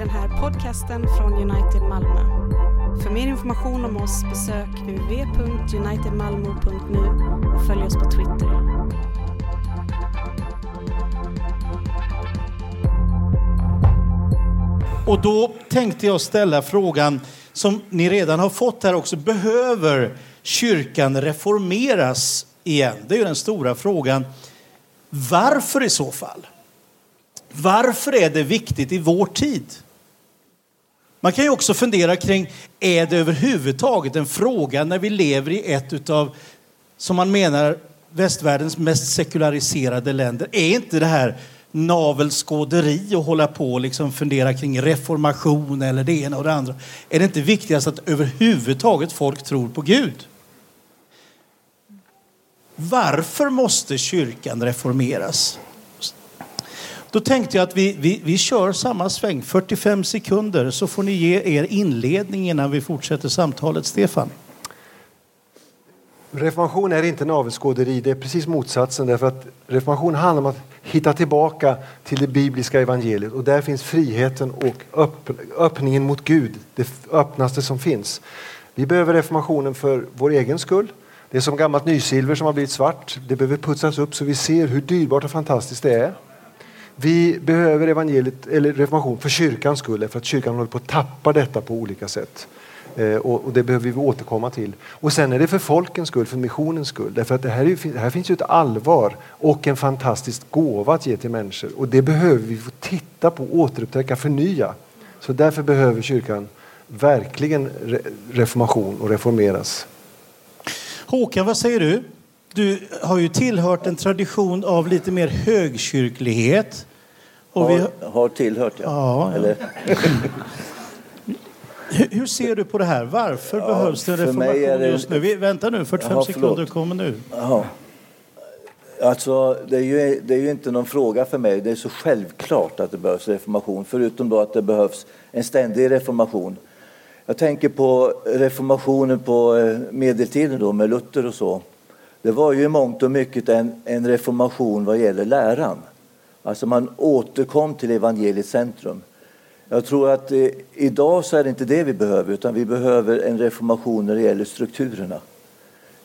den här podcasten från United Malmö. För mer information om oss besök www.unitedmalmo.nu och följ oss på Twitter. Och då tänkte jag ställa frågan som ni redan har fått här också. Behöver kyrkan reformeras igen? Det är ju den stora frågan. Varför i så fall? Varför är det viktigt i vår tid? Man kan ju också fundera kring, är det överhuvudtaget en fråga när vi lever i ett av, som man menar, västvärldens mest sekulariserade länder? Är inte det här navelskåderi och hålla på och liksom fundera kring reformation eller det ena och det andra? Är det inte viktigast att överhuvudtaget folk tror på Gud? Varför måste kyrkan reformeras? Då tänkte jag att vi, vi, vi kör samma sväng, 45 sekunder, så får ni ge er inledning innan vi fortsätter samtalet. Stefan? Reformation är inte navelskåderi, det är precis motsatsen. Därför att reformation handlar om att hitta tillbaka till det bibliska evangeliet och där finns friheten och öpp, öppningen mot Gud, det öppnaste som finns. Vi behöver reformationen för vår egen skull. Det är som gammalt nysilver som har blivit svart. Det behöver putsas upp så vi ser hur dyrbart och fantastiskt det är. Vi behöver evangeliet, eller reformation för kyrkans skull, för att kyrkan håller på att tappa detta på olika sätt. Eh, och, och, det behöver vi återkomma till. Och sen är det för folkens skull, för missionens skull. Därför att det här, är, här finns ju ett allvar och en fantastisk gåva att ge till människor. Och det behöver vi få titta på, återupptäcka, förnya. Så därför behöver kyrkan verkligen reformation och reformeras. Håkan, vad säger du? Du har ju tillhört en tradition av lite mer högkyrklighet. Och har, vi... har tillhört, ja. ja, Eller? Hur ser du på det här? Varför ja, behövs det reformation det... just nu? Vi, vänta nu, 45 Jaha, sekunder kommer nu. Jaha. Alltså, det är, ju, det är ju inte någon fråga för mig. Det är så självklart att det behövs reformation, förutom då att det behövs en ständig reformation. Jag tänker på reformationen på eh, medeltiden då med Luther och så. Det var ju i mångt och mycket en, en reformation vad gäller läran. Alltså man återkom till evangeliets centrum. Jag tror att eh, idag så är det inte det vi behöver utan vi behöver en reformation när det gäller strukturerna.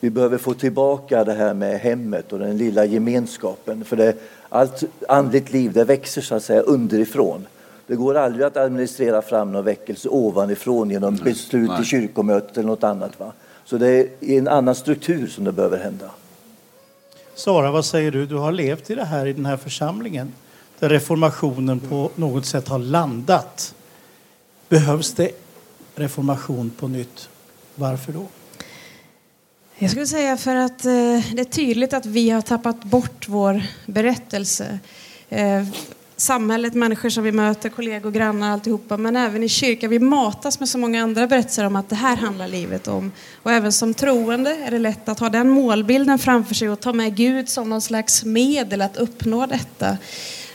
Vi behöver få tillbaka det här med hemmet och den lilla gemenskapen. För det, allt andligt liv det växer så att säga underifrån. Det går aldrig att administrera fram någon väckelse ovanifrån genom beslut i kyrkomötet eller något annat. Va? Så det är i en annan struktur som det behöver hända. Sara, vad säger du? Du har levt i det här i den här församlingen där reformationen på något sätt har landat. Behövs det reformation på nytt? Varför då? Jag skulle säga för att eh, det är tydligt att vi har tappat bort vår berättelse. Eh, Samhället, människor som vi möter, kollegor, grannar, alltihopa. Men även i kyrkan. Vi matas med så många andra berättelser om att det här handlar livet om. Och även som troende är det lätt att ha den målbilden framför sig och ta med Gud som någon slags medel att uppnå detta.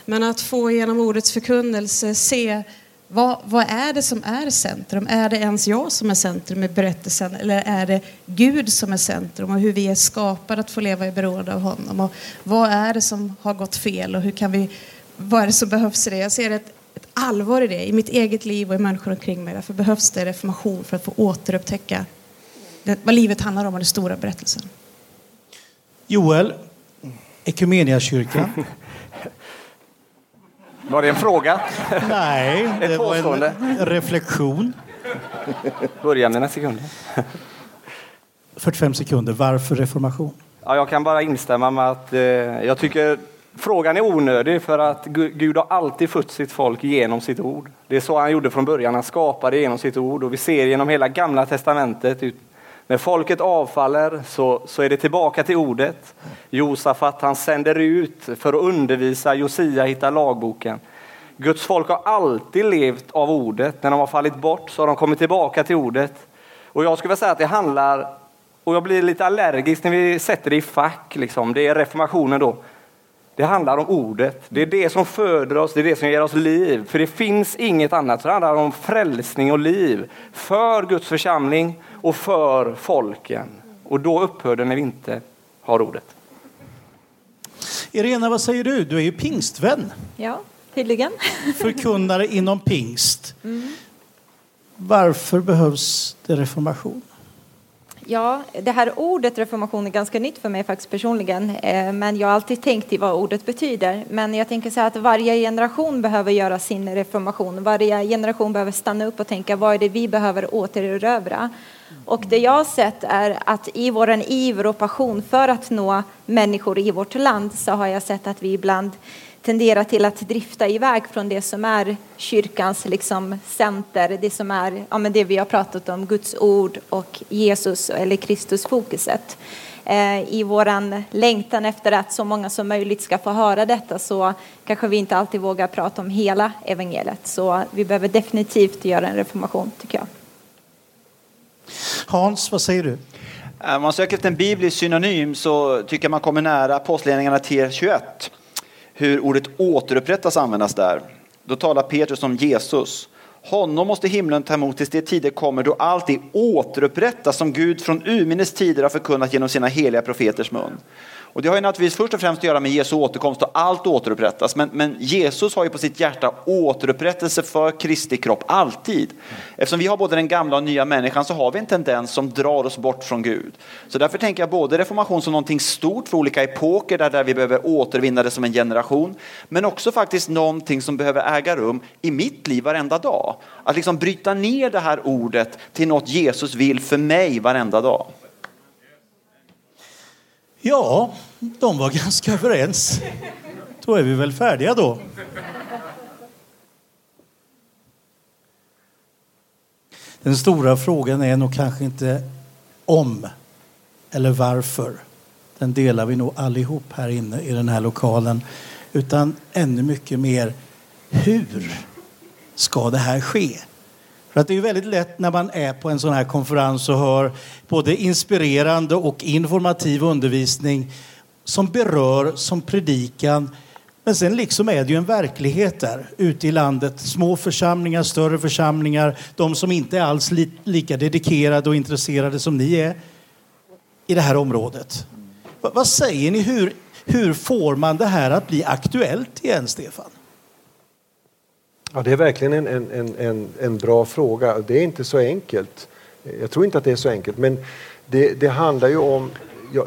Men att få genom ordets förkunnelse se vad, vad, är det som är centrum? Är det ens jag som är centrum i berättelsen eller är det Gud som är centrum och hur vi är skapade att få leva i beroende av honom? Och vad är det som har gått fel och hur kan vi, vad är det som behövs i det? Jag ser ett, ett allvar i det i mitt eget liv och i människor omkring mig. Därför behövs det reformation för att få återupptäcka det, vad livet handlar om och den stora berättelsen. Joel, Ekumeniakyrkan. Var det en fråga? Nej, det var en reflektion. Börja mina sekunder. 45 sekunder. Varför reformation? Ja, jag kan bara instämma med att eh, jag tycker frågan är onödig för att Gud har alltid fött sitt folk genom sitt ord. Det är så han gjorde från början. Han skapade genom sitt ord och vi ser genom hela gamla testamentet ut när folket avfaller så, så är det tillbaka till ordet. Josafat han sänder ut för att undervisa, Josia hittar lagboken. Guds folk har alltid levt av ordet. När de har fallit bort så har de kommit tillbaka till ordet. Och jag skulle vilja säga att det handlar, och jag blir lite allergisk när vi sätter det i fack, liksom. det är reformationen då. Det handlar om ordet. Det är det som föder oss, det är det som ger oss liv. För det finns inget annat. Det handlar om frälsning och liv för Guds församling och för folken. Och då upphör det när vi inte har ordet. Irena, vad säger du? Du är ju pingstvän. Ja. tydligen. förkunnare inom pingst. Varför behövs det reformation? Ja, det här ordet reformation är ganska nytt för mig faktiskt personligen. Eh, men jag har alltid tänkt i vad ordet betyder. Men jag tänker så att varje generation behöver göra sin reformation. Varje generation behöver stanna upp och tänka vad är det vi behöver återerövra. Och det jag har sett är att i vår iver och passion för att nå människor i vårt land så har jag sett att vi ibland tenderar till att drifta iväg från det som är kyrkans liksom, center, det som är ja, men det vi har pratat om, Guds ord och Jesus eller Kristusfokuset. Eh, I våran längtan efter att så många som möjligt ska få höra detta så kanske vi inte alltid vågar prata om hela evangeliet. Så vi behöver definitivt göra en reformation, tycker jag. Hans, vad säger du? Om man söker efter en biblisk synonym så tycker jag man kommer nära Apostlagärningarna 3.21. Hur ordet återupprättas användas där. Då talar Petrus om Jesus. Honom måste himlen ta emot tills de tider kommer då allt är återupprättas som Gud från urminnes tider har förkunnat genom sina heliga profeters mun. Och det har ju naturligtvis först och främst att göra med Jesu återkomst och allt återupprättas. Men, men Jesus har ju på sitt hjärta återupprättelse för Kristi kropp, alltid. Eftersom vi har både den gamla och nya människan så har vi en tendens som drar oss bort från Gud. Så därför tänker jag både reformation som någonting stort för olika epoker där, där vi behöver återvinna det som en generation. Men också faktiskt någonting som behöver äga rum i mitt liv varenda dag. Att liksom bryta ner det här ordet till något Jesus vill för mig varenda dag. Ja, de var ganska överens. Då är vi väl färdiga då. Den stora frågan är nog kanske inte om eller varför. Den delar vi nog allihop här inne i den här lokalen. Utan ännu mycket mer hur ska det här ske? För att det är väldigt lätt när man är på en sån här konferens och hör både inspirerande och informativ undervisning som berör som predikan. Men sen liksom är det ju en verklighet där ute i landet. Små församlingar, större församlingar, de som inte är alls li lika dedikerade och intresserade som ni är i det här området. Va vad säger ni? Hur, hur får man det här att bli aktuellt igen, Stefan? Ja, det är verkligen en, en, en, en, bra fråga. Det är inte så enkelt. Jag tror inte att det är så enkelt. Men det, det handlar ju om... Ja,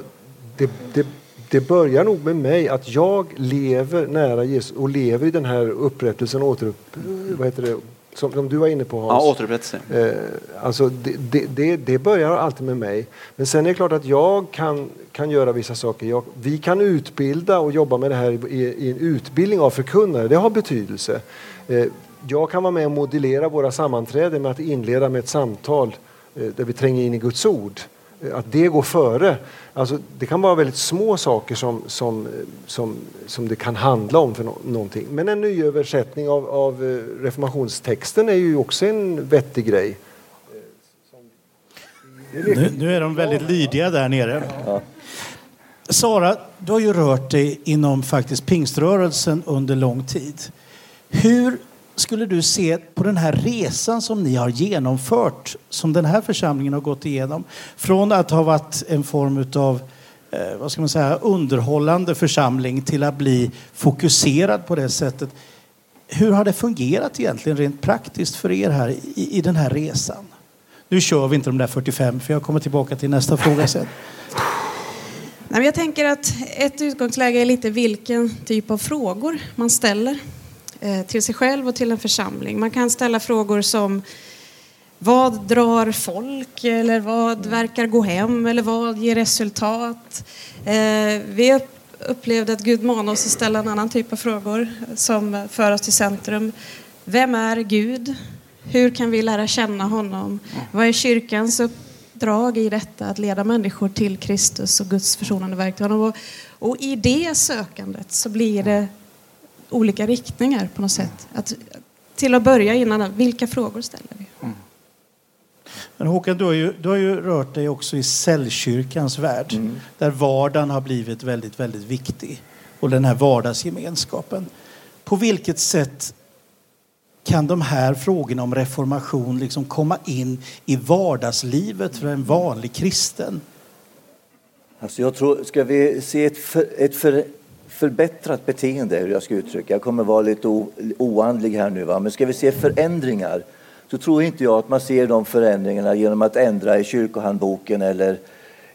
det, det, det börjar nog med mig att jag lever nära Jesus och lever i den här upprättelsen, återupp, vad heter det, som, som du var inne på Hans. Ja, återupprättelse. Eh, alltså det, det, det, det börjar alltid med mig. Men sen är det klart att jag kan, kan göra vissa saker. Jag, vi kan utbilda och jobba med det här i, i en utbildning av förkunnare. Det har betydelse. Eh, jag kan vara med och modellera våra sammanträden med att inleda med ett samtal eh, där vi tränger in i Guds ord. Eh, Att det går före. Alltså, det kan vara väldigt små saker som, som, som, som det kan handla om för no någonting. Men en nyöversättning av, av eh, reformationstexten är ju också en vettig grej. Nu, nu är de väldigt lydiga där nere. Sara, du har ju rört dig inom faktiskt pingströrelsen under lång tid. Hur skulle du se på den här resan som ni har genomfört, som den här församlingen har gått igenom? Från att ha varit en form av eh, vad ska man säga, underhållande församling till att bli fokuserad på det sättet. Hur har det fungerat egentligen rent praktiskt för er här i, i den här resan? Nu kör vi inte de där 45, för jag kommer tillbaka till nästa fråga sen. Jag tänker att ett utgångsläge är lite vilken typ av frågor man ställer eh, till sig själv och till en församling. Man kan ställa frågor som vad drar folk eller vad verkar gå hem eller vad ger resultat? Eh, vi upplevde att Gud manade oss att ställa en annan typ av frågor som för oss till centrum. Vem är Gud? Hur kan vi lära känna honom? Vad är kyrkans uppgift? Uppdrag i detta att leda människor till Kristus och Guds försonande verk till honom? Och, och i det sökandet så blir det olika riktningar på något sätt. Att, till att börja innan, vilka frågor ställer vi? Men Håkan, du har, ju, du har ju rört dig också i cellkyrkans värld där vardagen har blivit väldigt, väldigt viktig och den här vardagsgemenskapen. På vilket sätt kan de här frågorna om reformation liksom komma in i vardagslivet för en vanlig kristen? Alltså jag tror, ska vi se ett, för, ett för, förbättrat beteende, hur jag ska uttrycka. Jag kommer vara lite o, oandlig här nu, va? men ska vi se förändringar så tror inte jag att man ser de förändringarna genom att ändra i kyrkohandboken eller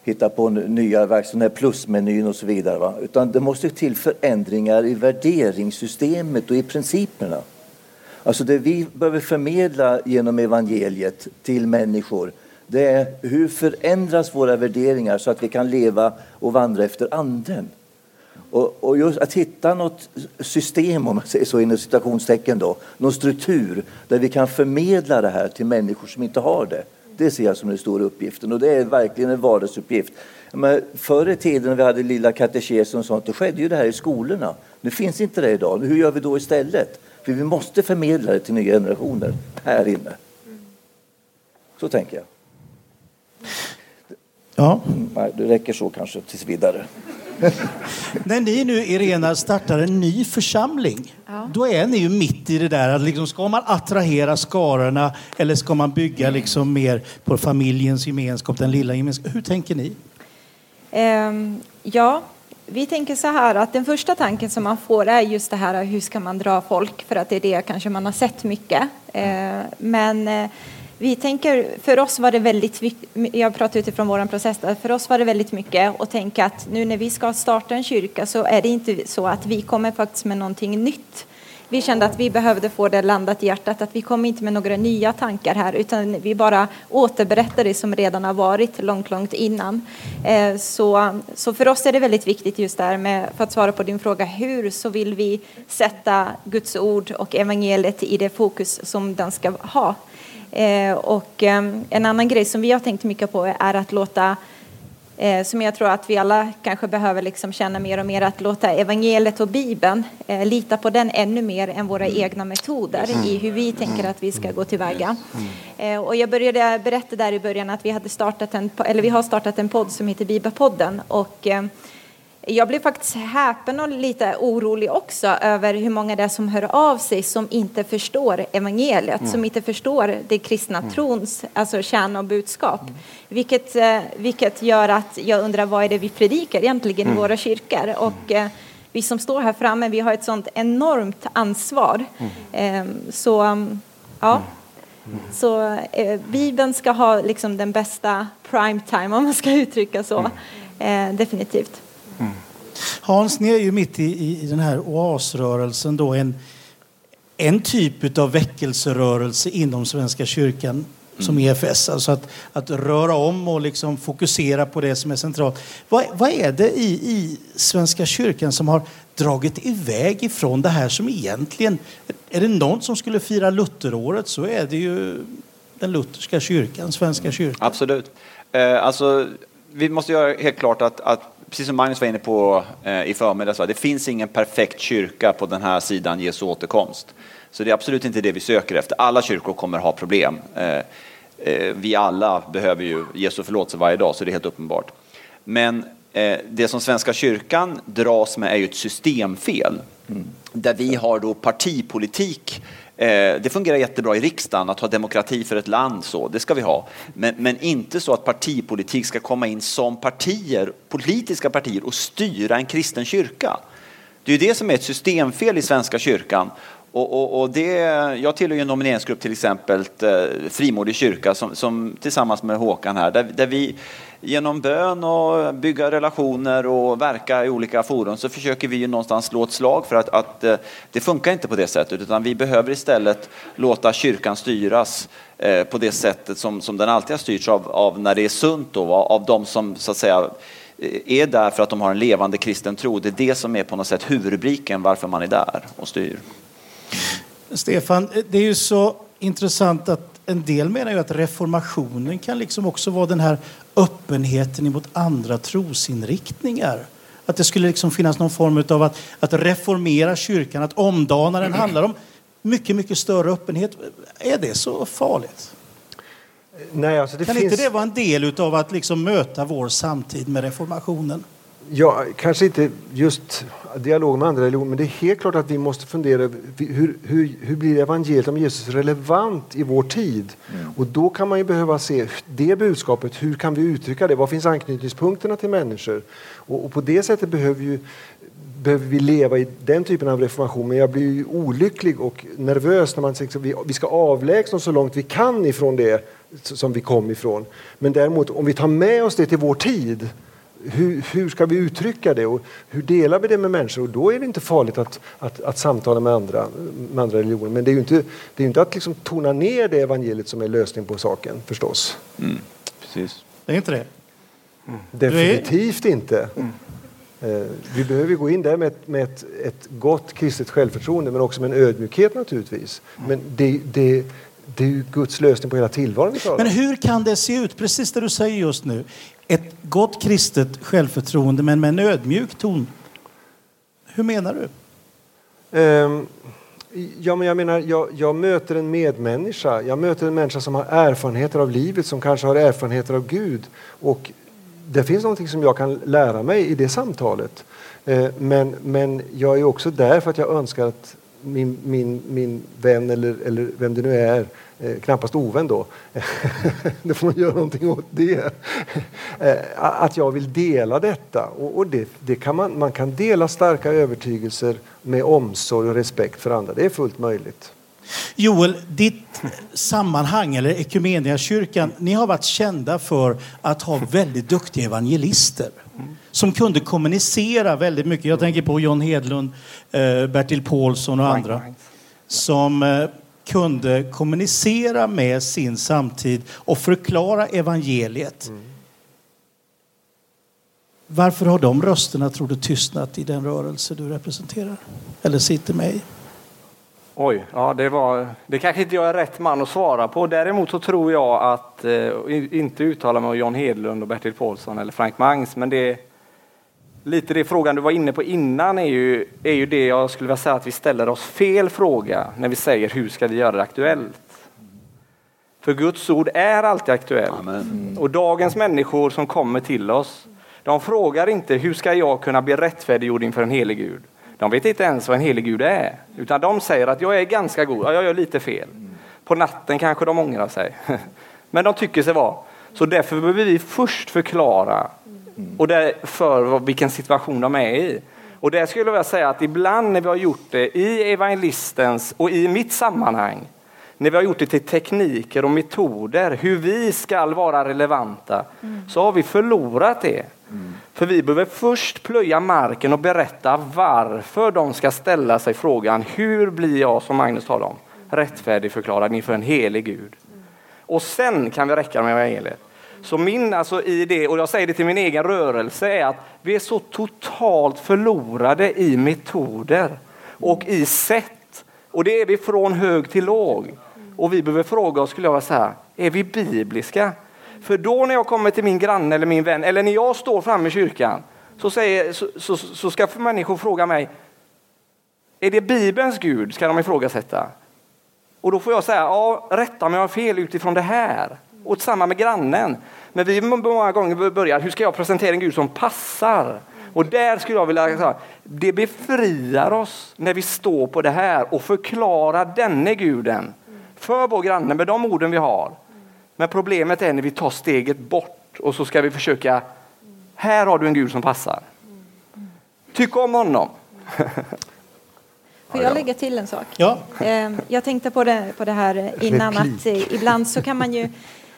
hitta på nya verksamheter, plusmenyn och så vidare. Va? Utan det måste till förändringar i värderingssystemet och i principerna. Alltså det vi behöver förmedla genom evangeliet till människor det är hur förändras våra värderingar så att vi kan leva och vandra efter anden. Och, och just att hitta något system, om man säger så inom citationstecken då, någon struktur där vi kan förmedla det här till människor som inte har det. Det ser jag som den stora uppgiften och det är verkligen en vardagsuppgift. Men förr i tiden när vi hade lilla katekesen och sånt, då skedde ju det här i skolorna. Nu finns inte det idag. Hur gör vi då istället? För vi måste förmedla det till nya generationer här inne. Så tänker jag. Ja. Nej, det räcker så kanske tills vidare. När ni nu, Irena, startar en ny församling, då är ni ju mitt i det där. Att liksom, ska man attrahera skarorna eller ska man bygga liksom mer på familjens gemenskap, den lilla gemenskapen? Hur tänker ni? Ehm, ja, vi tänker så här att den första tanken som man får är just det här hur ska man dra folk för att det är det kanske man har sett mycket. Eh, men eh, vi tänker, för oss var det väldigt jag pratar utifrån vår process, för oss var det väldigt mycket att tänka att nu när vi ska starta en kyrka så är det inte så att vi kommer faktiskt med någonting nytt. Vi kände att vi behövde få det landat i hjärtat, att vi kom inte med några nya tankar här utan vi bara återberättar det som redan har varit långt, långt innan. Eh, så, så för oss är det väldigt viktigt just där med, för att svara på din fråga hur, så vill vi sätta Guds ord och evangeliet i det fokus som den ska ha. Eh, och eh, en annan grej som vi har tänkt mycket på är att låta eh, som jag tror att vi alla kanske behöver liksom känna mer och mer, att låta evangeliet och Bibeln, eh, lita på den ännu mer än våra mm. egna metoder i hur vi tänker att vi ska gå tillväga. Mm. och jag började berätta där i början att vi, hade startat en, eller vi har startat en podd som heter Bibelpodden och ehm, jag blev faktiskt häpen och lite orolig också över hur många det är som hör av sig som inte förstår evangeliet, mm. som inte förstår det kristna mm. trons alltså kärna och budskap. Mm. Vilket, eh, vilket gör att jag undrar vad är det vi predikar egentligen i mm. våra kyrkor? Och, eh, vi som står här framme, vi har ett sånt enormt ansvar. Eh, så, ja. Så eh, Bibeln ska ha liksom den bästa prime time om man ska uttrycka så. Eh, definitivt. Hans, ni är ju mitt i, i den här oasrörelsen då, en, en typ av väckelserörelse inom Svenska kyrkan mm. som EFS, alltså att, att röra om och liksom fokusera på det som är centralt. Vad, vad är det i, i Svenska kyrkan som har dragit iväg ifrån det här som egentligen, är det någon som skulle fira Lutheråret så är det ju den lutherska kyrkan, Svenska kyrkan. Absolut. Eh, alltså, vi måste göra helt klart att, att precis som Magnus var inne på eh, i förmiddags, det finns ingen perfekt kyrka på den här sidan Jesu återkomst. Så det är absolut inte det vi söker efter. Alla kyrkor kommer ha problem. Eh, eh, vi alla behöver ju Jesu förlåtelse varje dag, så det är helt uppenbart. Men det som Svenska kyrkan dras med är ju ett systemfel. Mm. Där vi har då partipolitik Eh, Eh, det fungerar jättebra i riksdagen att ha demokrati för ett land, så, det ska vi ha. Men, men inte så att partipolitik ska komma in som partier, politiska partier och styra en kristen kyrka. Det är ju det som är ett systemfel i Svenska kyrkan. Och, och, och det, jag tillhör ju en nomineringsgrupp till exempel, eh, Frimodig kyrka, som, som, tillsammans med Håkan här, där, där vi genom bön och bygga relationer och verka i olika forum så försöker vi ju någonstans slå ett slag för att, att eh, det funkar inte på det sättet utan vi behöver istället låta kyrkan styras eh, på det sättet som, som den alltid har styrts av, av när det är sunt då, av de som så att säga eh, är där för att de har en levande kristen tro. Det är det som är på något sätt huvudrubriken varför man är där och styr. Stefan, det är ju så intressant att en del menar ju att reformationen kan liksom också vara den här öppenheten mot andra trosinriktningar. Att det skulle liksom finnas någon form av att, att reformera kyrkan, att omdana den handlar om mycket, mycket större öppenhet. Är det så farligt? Nej, alltså det kan finns... inte det vara en del av att liksom möta vår samtid med reformationen? Ja, kanske inte just dialog med andra religioner, men det är helt klart att vi måste fundera hur, hur, hur blir evangeliet om Jesus relevant i vår tid? Mm. Och då kan man ju behöva se det budskapet, hur kan vi uttrycka det? Var finns anknytningspunkterna till människor? Och, och på det sättet behöver ju behöver vi leva i den typen av reformation. Men jag blir olycklig och nervös när man säger att vi, vi ska avlägsna oss så långt vi kan ifrån det som vi kom ifrån. Men däremot om vi tar med oss det till vår tid hur, hur, ska vi uttrycka det och hur delar vi det med människor? Och då är det inte farligt att, att, att samtala med andra, med andra religioner. Men det är ju inte, det är inte att liksom tona ner det evangeliet som är lösningen på saken förstås. Mm, precis. Det är inte det? Mm. Definitivt inte. Mm. Eh, vi behöver gå in där med, ett, med ett, ett, gott kristet självförtroende men också med en ödmjukhet naturligtvis. Men det, det, det är ju Guds lösning på hela tillvaron vi Men hur kan det se ut? Precis det du säger just nu. Ett gott kristet självförtroende men med en ödmjuk ton. Hur menar du? Um, ja, men jag menar, jag, jag, möter en medmänniska. Jag möter en människa som har erfarenheter av livet, som kanske har erfarenheter av Gud. Och det finns någonting som jag kan lära mig i det samtalet. Ehm, men, men jag är också där för att jag önskar att min, min, min vän eller, eller vem det nu är, eh, knappast ovän då, det får man göra någonting åt det, eh, att jag vill dela detta. Och, och det, det, kan man, man kan dela starka övertygelser med omsorg och respekt för andra. Det är fullt möjligt. Joel, ditt sammanhang, eller kyrkan, ni har varit kända för att ha väldigt duktiga evangelister som kunde kommunicera väldigt mycket. Jag tänker på John Hedlund, eh, Bertil Paulsson och andra som eh, kunde kommunicera med sin samtid och förklara evangeliet. Mm. Varför har de rösterna, tror du, tystnat i den rörelse du representerar? Eller sitter med i? Oj, ja, det, var, det kanske inte jag är rätt man att svara på. Däremot så tror jag att, eh, inte uttala mig om John Hedlund och Bertil Paulsson eller Frank Mangs, men det lite det frågan du var inne på innan är ju, är ju det jag skulle vilja säga att vi ställer oss fel fråga när vi säger hur ska vi göra det aktuellt? För Guds ord är alltid aktuellt. Amen. Och dagens människor som kommer till oss, de frågar inte hur ska jag kunna bli rättfärdiggjord inför en helig Gud? De vet inte ens vad en helig Gud är, utan de säger att jag är ganska god, jag gör lite fel. På natten kanske de ångrar sig, men de tycker sig vara. Så därför behöver vi först förklara och det för vilken situation de är i. Och det skulle jag vilja säga att ibland när vi har gjort det i evangelistens och i mitt sammanhang, när vi har gjort det till tekniker och metoder, hur vi ska vara relevanta, mm. så har vi förlorat det. Mm. För vi behöver först plöja marken och berätta varför de ska ställa sig frågan, hur blir jag, som Magnus talade om, rättfärdigförklarad inför en helig Gud? Och sen kan vi räcka med evangeliet. Så min, alltså i det, och jag säger det till min egen rörelse, är att vi är så totalt förlorade i metoder och i sätt. Och det är vi från hög till låg. Och vi behöver fråga oss, skulle jag säga, är vi bibliska? För då när jag kommer till min granne eller min vän, eller när jag står framme i kyrkan, så, säger, så, så, så ska människor fråga mig, är det Bibelns Gud? ska de ifrågasätta. Och då får jag säga, ja, rätta mig om jag har fel utifrån det här. Och samma med grannen. Men vi många gånger börjar, hur ska jag presentera en Gud som passar? Och där skulle jag vilja säga, det befriar oss när vi står på det här och förklarar denne guden för vår granne med de orden vi har. Men problemet är när vi tar steget bort och så ska vi försöka, här har du en Gud som passar. Tyck om honom. Får jag lägga till en sak? Ja. Ehm, jag tänkte på det, på det här innan att eh, ibland så kan man ju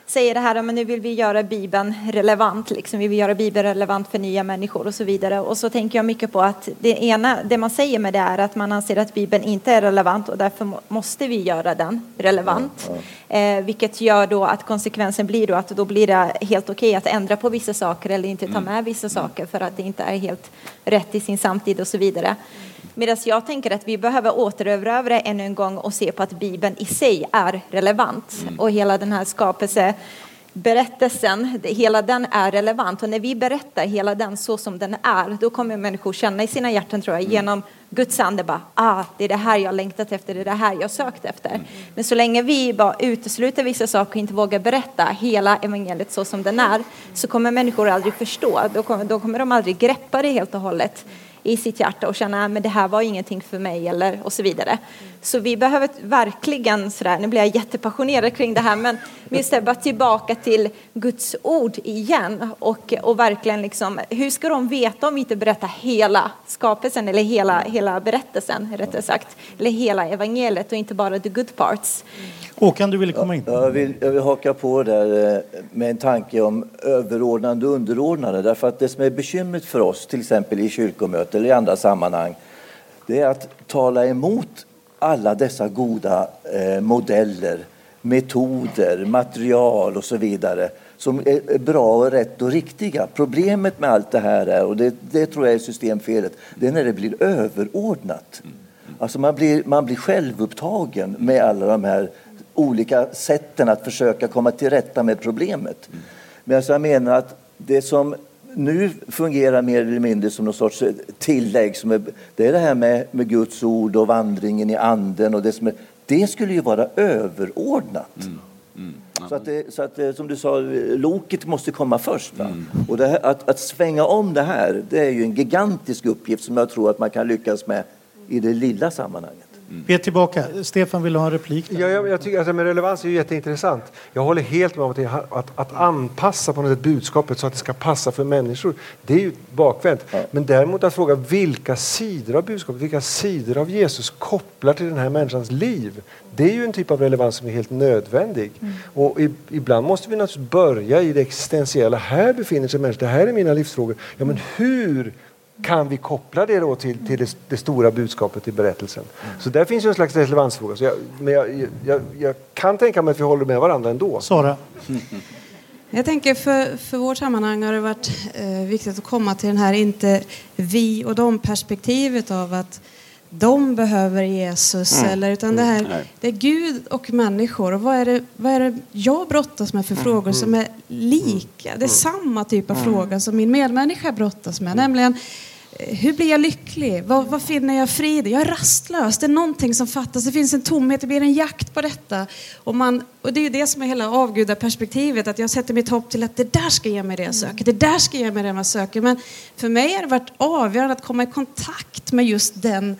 säger det här men nu vill vi göra Bibeln relevant, liksom. vi vill göra Bibeln relevant för nya människor och så vidare. Och så tänker jag mycket på att det ena, det man säger med det är att man anser att Bibeln inte är relevant och därför måste vi göra den relevant. Ja. Eh, vilket gör då att konsekvensen blir då att då blir det helt okej okay att ändra på vissa saker eller inte ta mm. med vissa saker för att det inte är helt rätt i sin samtid och så vidare. Medan jag tänker att vi behöver återerövra ännu en gång och se på att Bibeln i sig är relevant. Mm. Och hela den här skapelseberättelsen, hela den är relevant. Och när vi berättar hela den så som den är, då kommer människor känna i sina hjärtan, tror jag, mm. genom Guds ande bara, ah, det är det här jag längtat efter, det är det här jag sökt efter. Mm. Men så länge vi bara utesluter vissa saker och inte vågar berätta hela evangeliet så som den är, så kommer människor aldrig förstå. Då kommer, då kommer de aldrig greppa det helt och hållet. I sitt hjärta och känna att det här var ingenting för mig eller och så vidare. Så vi behöver verkligen sådär, nu blir jag jättepassionerad kring det här, men just det, bara tillbaka till Guds ord igen och, och verkligen liksom, hur ska de veta om vi inte berättar hela skapelsen eller hela, hela berättelsen rättare sagt, eller hela evangeliet och inte bara the good parts. Håkan, du ville komma in. Jag vill, jag vill haka på där eh, med en tanke om överordnande och underordnade. Därför att det som är bekymret för oss, till exempel i möten eller i andra sammanhang, det är att tala emot alla dessa goda eh, modeller, metoder, material och så vidare som är bra och rätt och riktiga. Problemet med allt det här är, och det, det tror jag är systemfelet, det är när det blir överordnat. Alltså man blir, man blir självupptagen med alla de här olika sätten att försöka komma till rätta med problemet. Men alltså jag menar att det som nu fungerar mer eller mindre som någon sorts tillägg, som är, det är det här med, med Guds ord och vandringen i anden. Och det, som är, det skulle ju vara överordnat. Mm. Mm. Så, att det, så att det, som du sa, loket måste komma först. Mm. Och här, att, att svänga om det här, det är ju en gigantisk uppgift som jag tror att man kan lyckas med i det lilla sammanhanget. Mm. Vi är tillbaka. Stefan vill ha en replik. Ja, jag, jag tycker att alltså, med relevans är ju jätteintressant. Jag håller helt med om att, att, att anpassa på något sätt budskapet så att det ska passa för människor. Det är ju bakvänt. Ja. Men däremot att fråga vilka sidor av budskapet, vilka sidor av Jesus kopplar till den här människans liv. Det är ju en typ av relevans som är helt nödvändig. Mm. Och i, ibland måste vi naturligtvis börja i det existentiella. Här befinner sig människor, det här är mina livsfrågor. Ja, men hur kan vi koppla det då till, till det, det, stora budskapet i berättelsen? Så där finns ju en slags relevansfråga. Så jag, men jag, jag, jag, kan tänka mig att vi håller med varandra ändå. Sara? Jag tänker för, för vårt sammanhang har det varit eh, viktigt att komma till den här inte vi och dem perspektivet av att de behöver Jesus mm. eller utan det här mm. det är Gud och människor och vad är det, vad är det jag brottas med för mm. frågor som är lika? Det är mm. samma typ av mm. fråga som min medmänniska brottas med, nämligen eh, hur blir jag lycklig? Vad, vad, finner jag frid Jag är rastlös. Det är någonting som fattas. Det finns en tomhet. Det blir en jakt på detta. Och, man, och det är det som är hela avgudaperspektivet. Att jag sätter mitt hopp till att det där ska ge mig det jag söker. Det där ska ge mig det jag söker. Men för mig har det varit avgörande att komma i kontakt med just den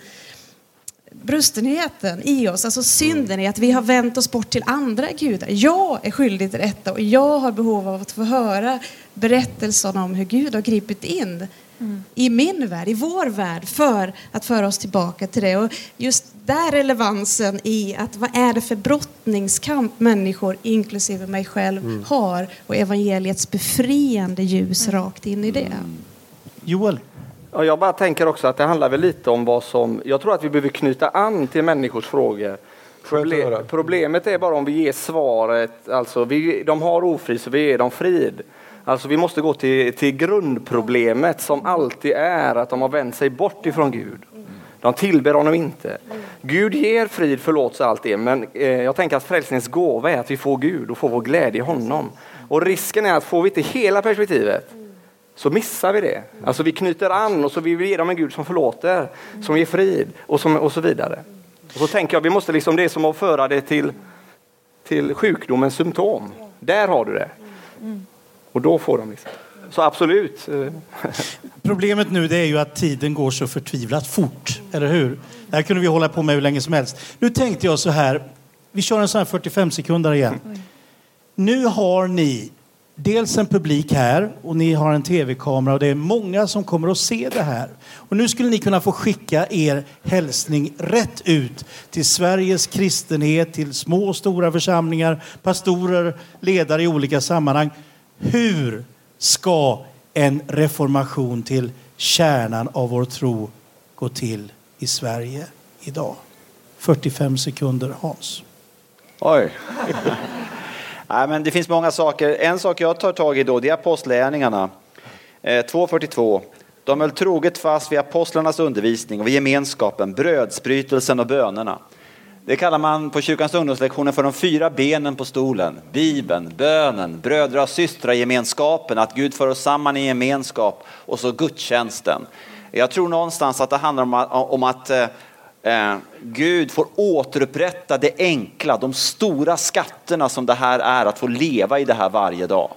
brustenheten i oss, alltså synden i att vi har vänt oss bort till andra gudar. Jag är skyldig till detta och jag har behov av att få höra berättelsen om hur Gud har gripit in mm. i min värld, i vår värld, för att föra oss tillbaka till det. Och just där relevansen i att vad är det för brottningskamp människor, inklusive mig själv, mm. har och evangeliets befriande ljus mm. rakt in i det. Mm. Joel? Ja, jag bara tänker också att det handlar väl lite om vad som... Jag tror att vi behöver knyta an till människors frågor. Problem, problemet är bara om vi ger svaret, alltså vi, de har ofrid så vi ger dem frid. Alltså vi måste gå till, till grundproblemet som alltid är att de har vänt sig bort ifrån Gud. De tillber honom inte. Gud ger frid, förlåtelse, allt det. Men eh, jag tänker att frälsningens gåva är att vi får Gud och får vår glädje i honom. Och risken är att får vi inte hela perspektivet så missar vi det. Alltså vi knyter an och så vill vi ge dem en Gud som förlåter, som ger frid och, som, och så vidare. Och så tänker jag, vi måste liksom, det är som att föra det till, till sjukdomens symptom. Där har du det. Och då får de liksom. Så absolut. Problemet nu det är ju att tiden går så förtvivlat fort, eller hur? Det här kunde vi hålla på med hur länge som helst. Nu tänkte jag så här, vi kör en sån här 45 sekunder igen. Nu har ni dels en publik här och ni har en tv-kamera och det är många som kommer att se det här. Och nu skulle ni kunna få skicka er hälsning rätt ut till Sveriges kristenhet, till små och stora församlingar, pastorer, ledare i olika sammanhang. Hur ska en reformation till kärnan av vår tro gå till i Sverige idag? 45 sekunder, Hans. Oj. Nej, men det finns många saker. En sak jag tar tag i då, det är apostlärningarna. Eh, 2.42. De höll troget fast vid apostlarnas undervisning och vid gemenskapen, brödsbrytelsen och bönerna. Det kallar man på kyrkans ungdomslektioner för de fyra benen på stolen. Bibeln, bönen, brödra och systragemenskapen, att Gud för oss samman i gemenskap och så gudstjänsten. Jag tror någonstans att det handlar om att, om att eh, eh, Gud får återupprätta det enkla, de stora skatterna som det här är att få leva i det här varje dag.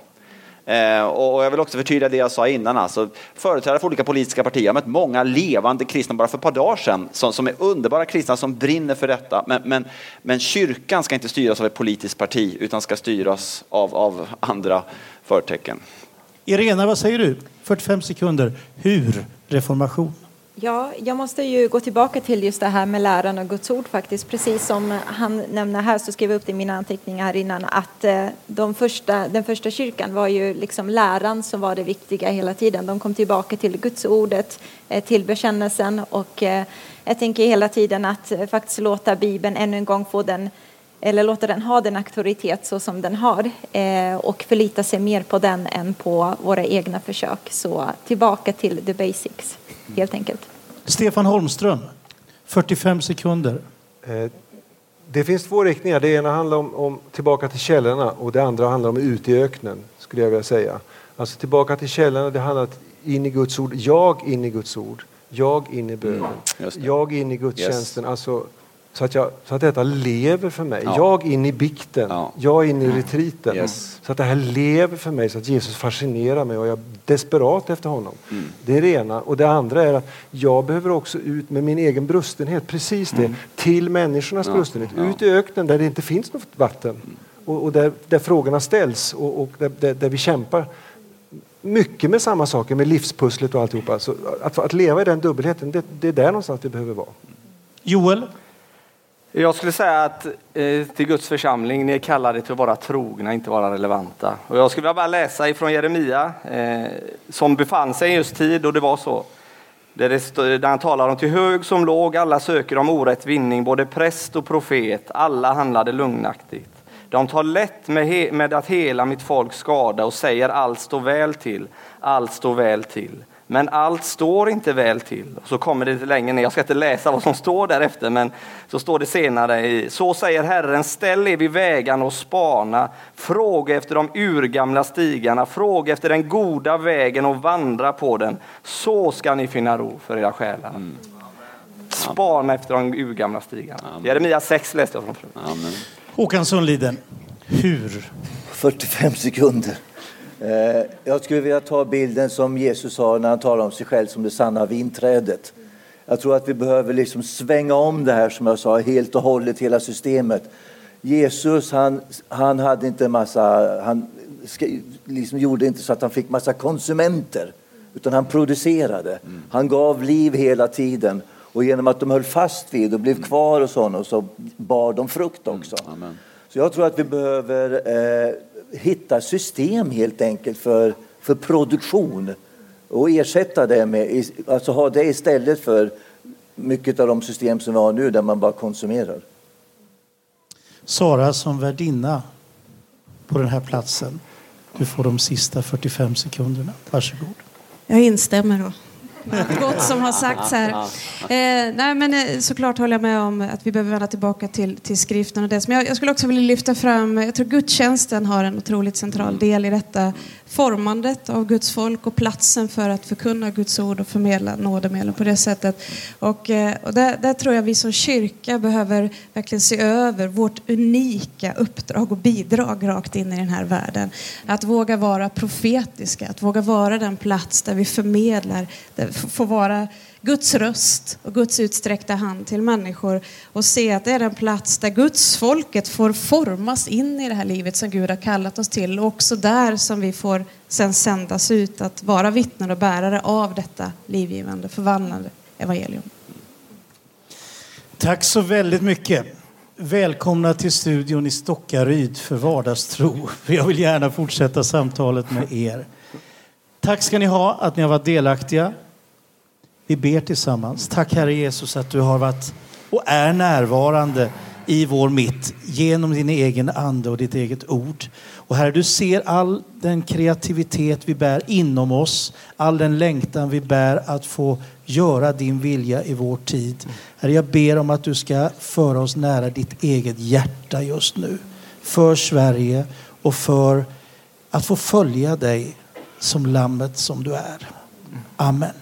Eh, och jag vill också förtydliga det jag sa innan. Alltså, företrädare för olika politiska partier. Jag har mött många levande kristna bara för ett par dagar sedan som, som är underbara kristna som brinner för detta. Men, men, men kyrkan ska inte styras av ett politiskt parti utan ska styras av, av andra förtecken. Irena, vad säger du? 45 sekunder. Hur reformation? Ja, jag måste ju gå tillbaka till just det här med läran och Guds ord faktiskt. Precis som han nämner här så skrev jag upp det i mina anteckningar här innan att eh, de första, den första kyrkan var ju liksom läran som var det viktiga hela tiden. De kom tillbaka till Guds ordet, eh, till bekännelsen och eh, jag tänker hela tiden att faktiskt låta Bibeln ännu en gång få den eller låta den ha den auktoritet så som den har och förlita sig mer på den än på våra egna försök. Så tillbaka till the basics helt enkelt. Stefan Holmström, 45 sekunder. Eh, det finns två riktningar. Det ena handlar om, om, tillbaka till källorna och det andra handlar om ut i öknen. skulle jag vilja säga. Alltså tillbaka till källorna, det handlar om in i Guds ord. Jag in i Guds ord. Jag in i bönen. Mm, jag in i gudstjänsten. Yes. Alltså, så att, jag, så att detta lever för mig. Ja. Jag in i bikten, ja. jag in i retriten. Yes. Så att det här lever för mig, så att Jesus fascinerar mig och jag är desperat efter honom. Mm. Det är det ena. Och det andra är att jag behöver också ut med min egen brustenhet, precis det, mm. till människornas ja. brustenhet. Ut i öknen där det inte finns något vatten. Mm. Och, och där, där, frågorna ställs och, och där, där, där, vi kämpar mycket med samma saker, med livspusslet och alltihopa. Så att, att leva i den dubbelheten, det, det är där någonstans vi behöver vara. Joel? Jag skulle säga att eh, till Guds församling, ni är kallade till att vara trogna, inte vara relevanta. Och jag skulle bara läsa ifrån Jeremia, eh, som befann sig i just tid och det var så. Där, det, där han talar om till hög som låg, alla söker om orätt vinning, både präst och profet, alla handlade lugnaktigt. De tar lätt med, he, med att hela mitt folk skada och säger allt står väl till, allt står väl till. Men allt står inte väl till. Så kommer det lite längre ner, jag ska inte läsa vad som står därefter, men så står det senare i, så säger Herren, ställ er vid vägarna och spana, fråga efter de urgamla stigarna, fråga efter den goda vägen och vandra på den. Så ska ni finna ro för era själar. Mm. Spana efter de urgamla stigarna. Jeremia 6 läste jag från förut. Håkan Sundliden, hur? 45 sekunder. Eh, jag skulle vilja ta bilden som Jesus sa när han talar om sig själv som det sanna vinträdet. Jag tror att vi behöver liksom svänga om det här som jag sa helt och hållet, hela systemet. Jesus han, han hade inte massa, han liksom gjorde inte så att han fick massa konsumenter utan han producerade. Han gav liv hela tiden och genom att de höll fast vid och blev kvar och sånt och så bar de frukt också. Mm. Så jag tror att vi behöver eh, hitta system helt enkelt för, för produktion och ersätta det med, alltså ha det istället för mycket av de system som vi har nu där man bara konsumerar. Sara som värdinna på den här platsen. Du får de sista 45 sekunderna. Varsågod. Jag instämmer då allt gott som har sagts här. Eh, nej, men eh, såklart håller jag med om att vi behöver vända tillbaka till, till skriften och det. Men jag, jag skulle också vilja lyfta fram, jag tror gudstjänsten har en otroligt central del i detta formandet av Guds folk och platsen för att förkunna Guds ord och förmedla nådemedlen på det sättet. Och, eh, och där, där, tror jag vi som kyrka behöver verkligen se över vårt unika uppdrag och bidrag rakt in i den här världen. Att våga vara profetiska, att våga vara den plats där vi förmedlar, där får vara Guds röst och Guds utsträckta hand till människor och se att det är den plats där Guds folket får formas in i det här livet som Gud har kallat oss till och också där som vi får sen sändas ut att vara vittnen och bärare av detta livgivande, förvandlande evangelium. Tack så väldigt mycket. Välkomna till studion i Stockaryd för vardagstro. Jag vill gärna fortsätta samtalet med er. Tack ska ni ha att ni har varit delaktiga. Vi ber tillsammans. Tack Herre Jesus att du har varit och är närvarande i vår mitt genom din egen ande och ditt eget ord. Och Herre, du ser all den kreativitet vi bär inom oss, all den längtan vi bär att få göra din vilja i vår tid. Herre, jag ber om att du ska föra oss nära ditt eget hjärta just nu. För Sverige och för att få följa dig som lammet som du är. Amen.